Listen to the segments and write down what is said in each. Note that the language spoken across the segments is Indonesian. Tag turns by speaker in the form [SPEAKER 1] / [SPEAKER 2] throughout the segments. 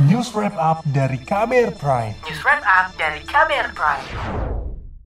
[SPEAKER 1] News Wrap Up dari KBR Prime.
[SPEAKER 2] News Wrap Up dari KBR Prime.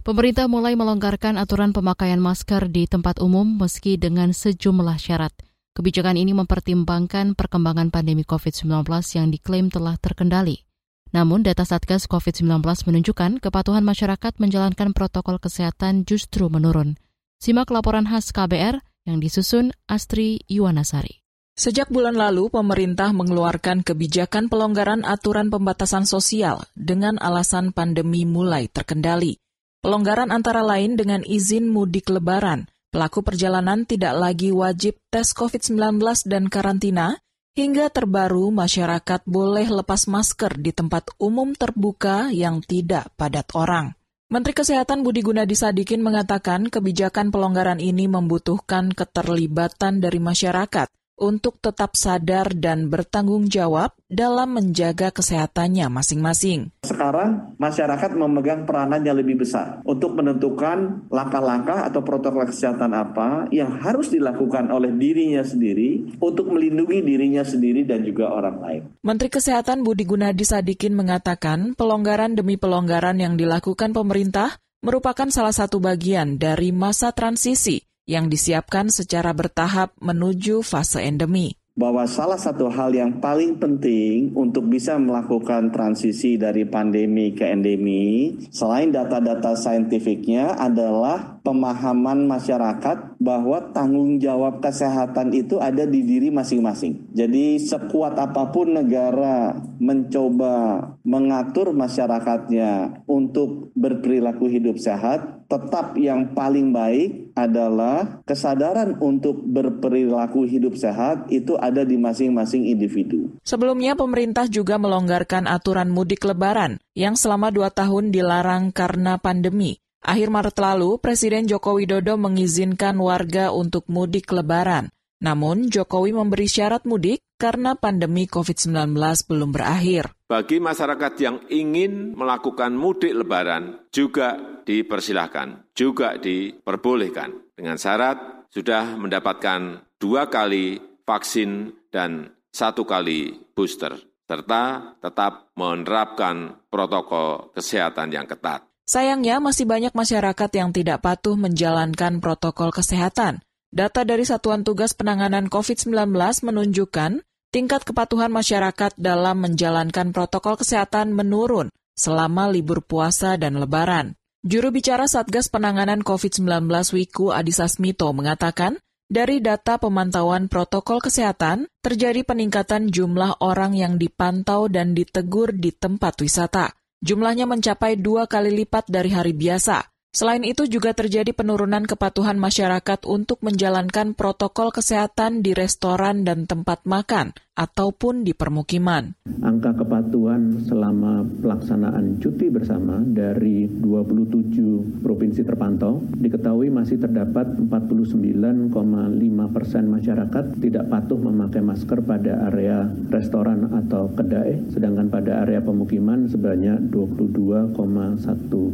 [SPEAKER 3] Pemerintah mulai melonggarkan aturan pemakaian masker di tempat umum meski dengan sejumlah syarat. Kebijakan ini mempertimbangkan perkembangan pandemi COVID-19 yang diklaim telah terkendali. Namun data Satgas COVID-19 menunjukkan kepatuhan masyarakat menjalankan protokol kesehatan justru menurun. Simak laporan khas KBR yang disusun Astri Yuwanasari.
[SPEAKER 4] Sejak bulan lalu, pemerintah mengeluarkan kebijakan pelonggaran aturan pembatasan sosial dengan alasan pandemi mulai terkendali. Pelonggaran antara lain dengan izin mudik lebaran, pelaku perjalanan tidak lagi wajib tes COVID-19 dan karantina, hingga terbaru masyarakat boleh lepas masker di tempat umum terbuka yang tidak padat orang. Menteri Kesehatan Budi Gunadi Sadikin mengatakan kebijakan pelonggaran ini membutuhkan keterlibatan dari masyarakat untuk tetap sadar dan bertanggung jawab dalam menjaga kesehatannya masing-masing.
[SPEAKER 5] Sekarang masyarakat memegang peranan yang lebih besar untuk menentukan langkah-langkah atau protokol kesehatan apa yang harus dilakukan oleh dirinya sendiri untuk melindungi dirinya sendiri dan juga orang lain.
[SPEAKER 4] Menteri Kesehatan Budi Gunadi Sadikin mengatakan pelonggaran demi pelonggaran yang dilakukan pemerintah merupakan salah satu bagian dari masa transisi yang disiapkan secara bertahap menuju fase endemi
[SPEAKER 5] bahwa salah satu hal yang paling penting untuk bisa melakukan transisi dari pandemi ke endemi, selain data-data saintifiknya adalah pemahaman masyarakat bahwa tanggung jawab kesehatan itu ada di diri masing-masing. Jadi sekuat apa pun negara mencoba mengatur masyarakatnya untuk berperilaku hidup sehat, tetap yang paling baik adalah kesadaran untuk berperilaku hidup sehat itu ada di masing-masing individu.
[SPEAKER 4] Sebelumnya, pemerintah juga melonggarkan aturan mudik lebaran yang selama dua tahun dilarang karena pandemi. Akhir Maret lalu, Presiden Joko Widodo mengizinkan warga untuk mudik lebaran. Namun, Jokowi memberi syarat mudik karena pandemi COVID-19 belum berakhir.
[SPEAKER 6] Bagi masyarakat yang ingin melakukan mudik lebaran juga dipersilahkan, juga diperbolehkan. Dengan syarat sudah mendapatkan dua kali vaksin dan satu kali booster, serta tetap menerapkan protokol kesehatan yang ketat.
[SPEAKER 4] Sayangnya masih banyak masyarakat yang tidak patuh menjalankan protokol kesehatan. Data dari Satuan Tugas Penanganan COVID-19 menunjukkan tingkat kepatuhan masyarakat dalam menjalankan protokol kesehatan menurun selama libur puasa dan lebaran. Juru bicara Satgas Penanganan COVID-19 Wiku Adhisa Smito mengatakan, dari data pemantauan protokol kesehatan, terjadi peningkatan jumlah orang yang dipantau dan ditegur di tempat wisata. Jumlahnya mencapai dua kali lipat dari hari biasa. Selain itu juga terjadi penurunan kepatuhan masyarakat untuk menjalankan protokol kesehatan di restoran dan tempat makan ataupun di permukiman.
[SPEAKER 7] Angka kepatuhan selama pelaksanaan cuti bersama dari 27 provinsi terpantau diketahui masih terdapat 49,5 persen masyarakat tidak patuh memakai masker pada area restoran atau kedai, sedangkan pada area pemukiman sebanyak 22,1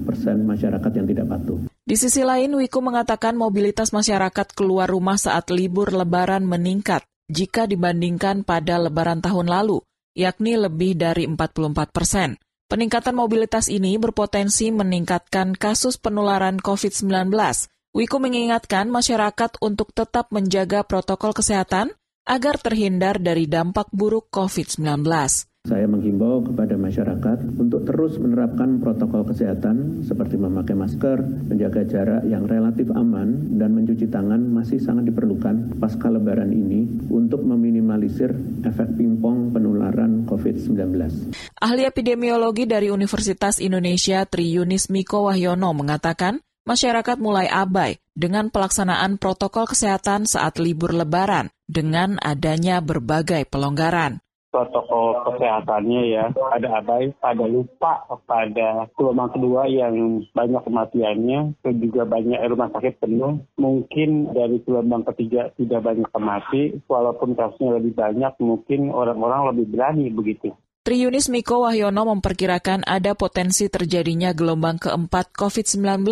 [SPEAKER 7] persen masyarakat yang tidak patuh.
[SPEAKER 4] Di sisi lain, Wiku mengatakan mobilitas masyarakat keluar rumah saat libur lebaran meningkat jika dibandingkan pada lebaran tahun lalu, yakni lebih dari 44 persen. Peningkatan mobilitas ini berpotensi meningkatkan kasus penularan COVID-19. Wiku mengingatkan masyarakat untuk tetap menjaga protokol kesehatan agar terhindar dari dampak buruk COVID-19.
[SPEAKER 7] Saya menghimbau kepada masyarakat untuk terus menerapkan protokol kesehatan seperti memakai masker, menjaga jarak yang relatif aman, dan mencuci tangan masih sangat diperlukan pasca lebaran ini untuk meminimalisir efek pingpong penularan COVID-19.
[SPEAKER 4] Ahli epidemiologi dari Universitas Indonesia Tri Yunis Miko Wahyono mengatakan, masyarakat mulai abai dengan pelaksanaan protokol kesehatan saat libur lebaran dengan adanya berbagai pelonggaran
[SPEAKER 8] protokol kesehatannya ya. Ada abai pada lupa pada gelombang kedua yang banyak kematiannya dan juga banyak rumah sakit penuh. Mungkin dari gelombang ketiga tidak banyak kemati walaupun kasusnya lebih banyak mungkin orang-orang lebih berani begitu.
[SPEAKER 4] Triunis Miko Wahyono memperkirakan ada potensi terjadinya gelombang keempat COVID-19,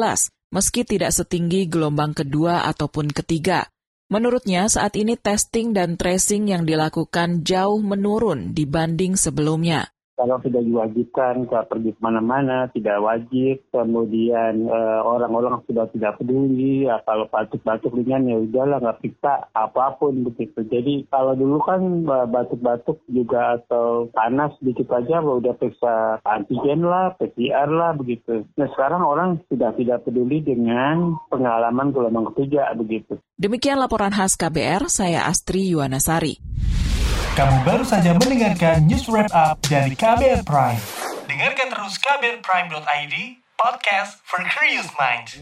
[SPEAKER 4] meski tidak setinggi gelombang kedua ataupun ketiga. Menurutnya, saat ini testing dan tracing yang dilakukan jauh menurun dibanding sebelumnya
[SPEAKER 8] kalau sudah diwajibkan ke pergi ke mana-mana tidak wajib. Kemudian eh, orang-orang sudah tidak peduli ya kalau batuk-batuk ringan ya udahlah nggak periksa apa pun begitu. Jadi kalau dulu kan batuk-batuk juga atau panas sedikit aja udah periksa antigen lah PCR lah begitu. Nah sekarang orang sudah tidak peduli dengan pengalaman gelombang ketiga begitu.
[SPEAKER 4] Demikian laporan khas KBR saya Astri Yuwanasari
[SPEAKER 1] kamu baru saja mendengarkan news wrap up dari KBR Prime. Dengarkan terus kbrprime.id, podcast for curious minds.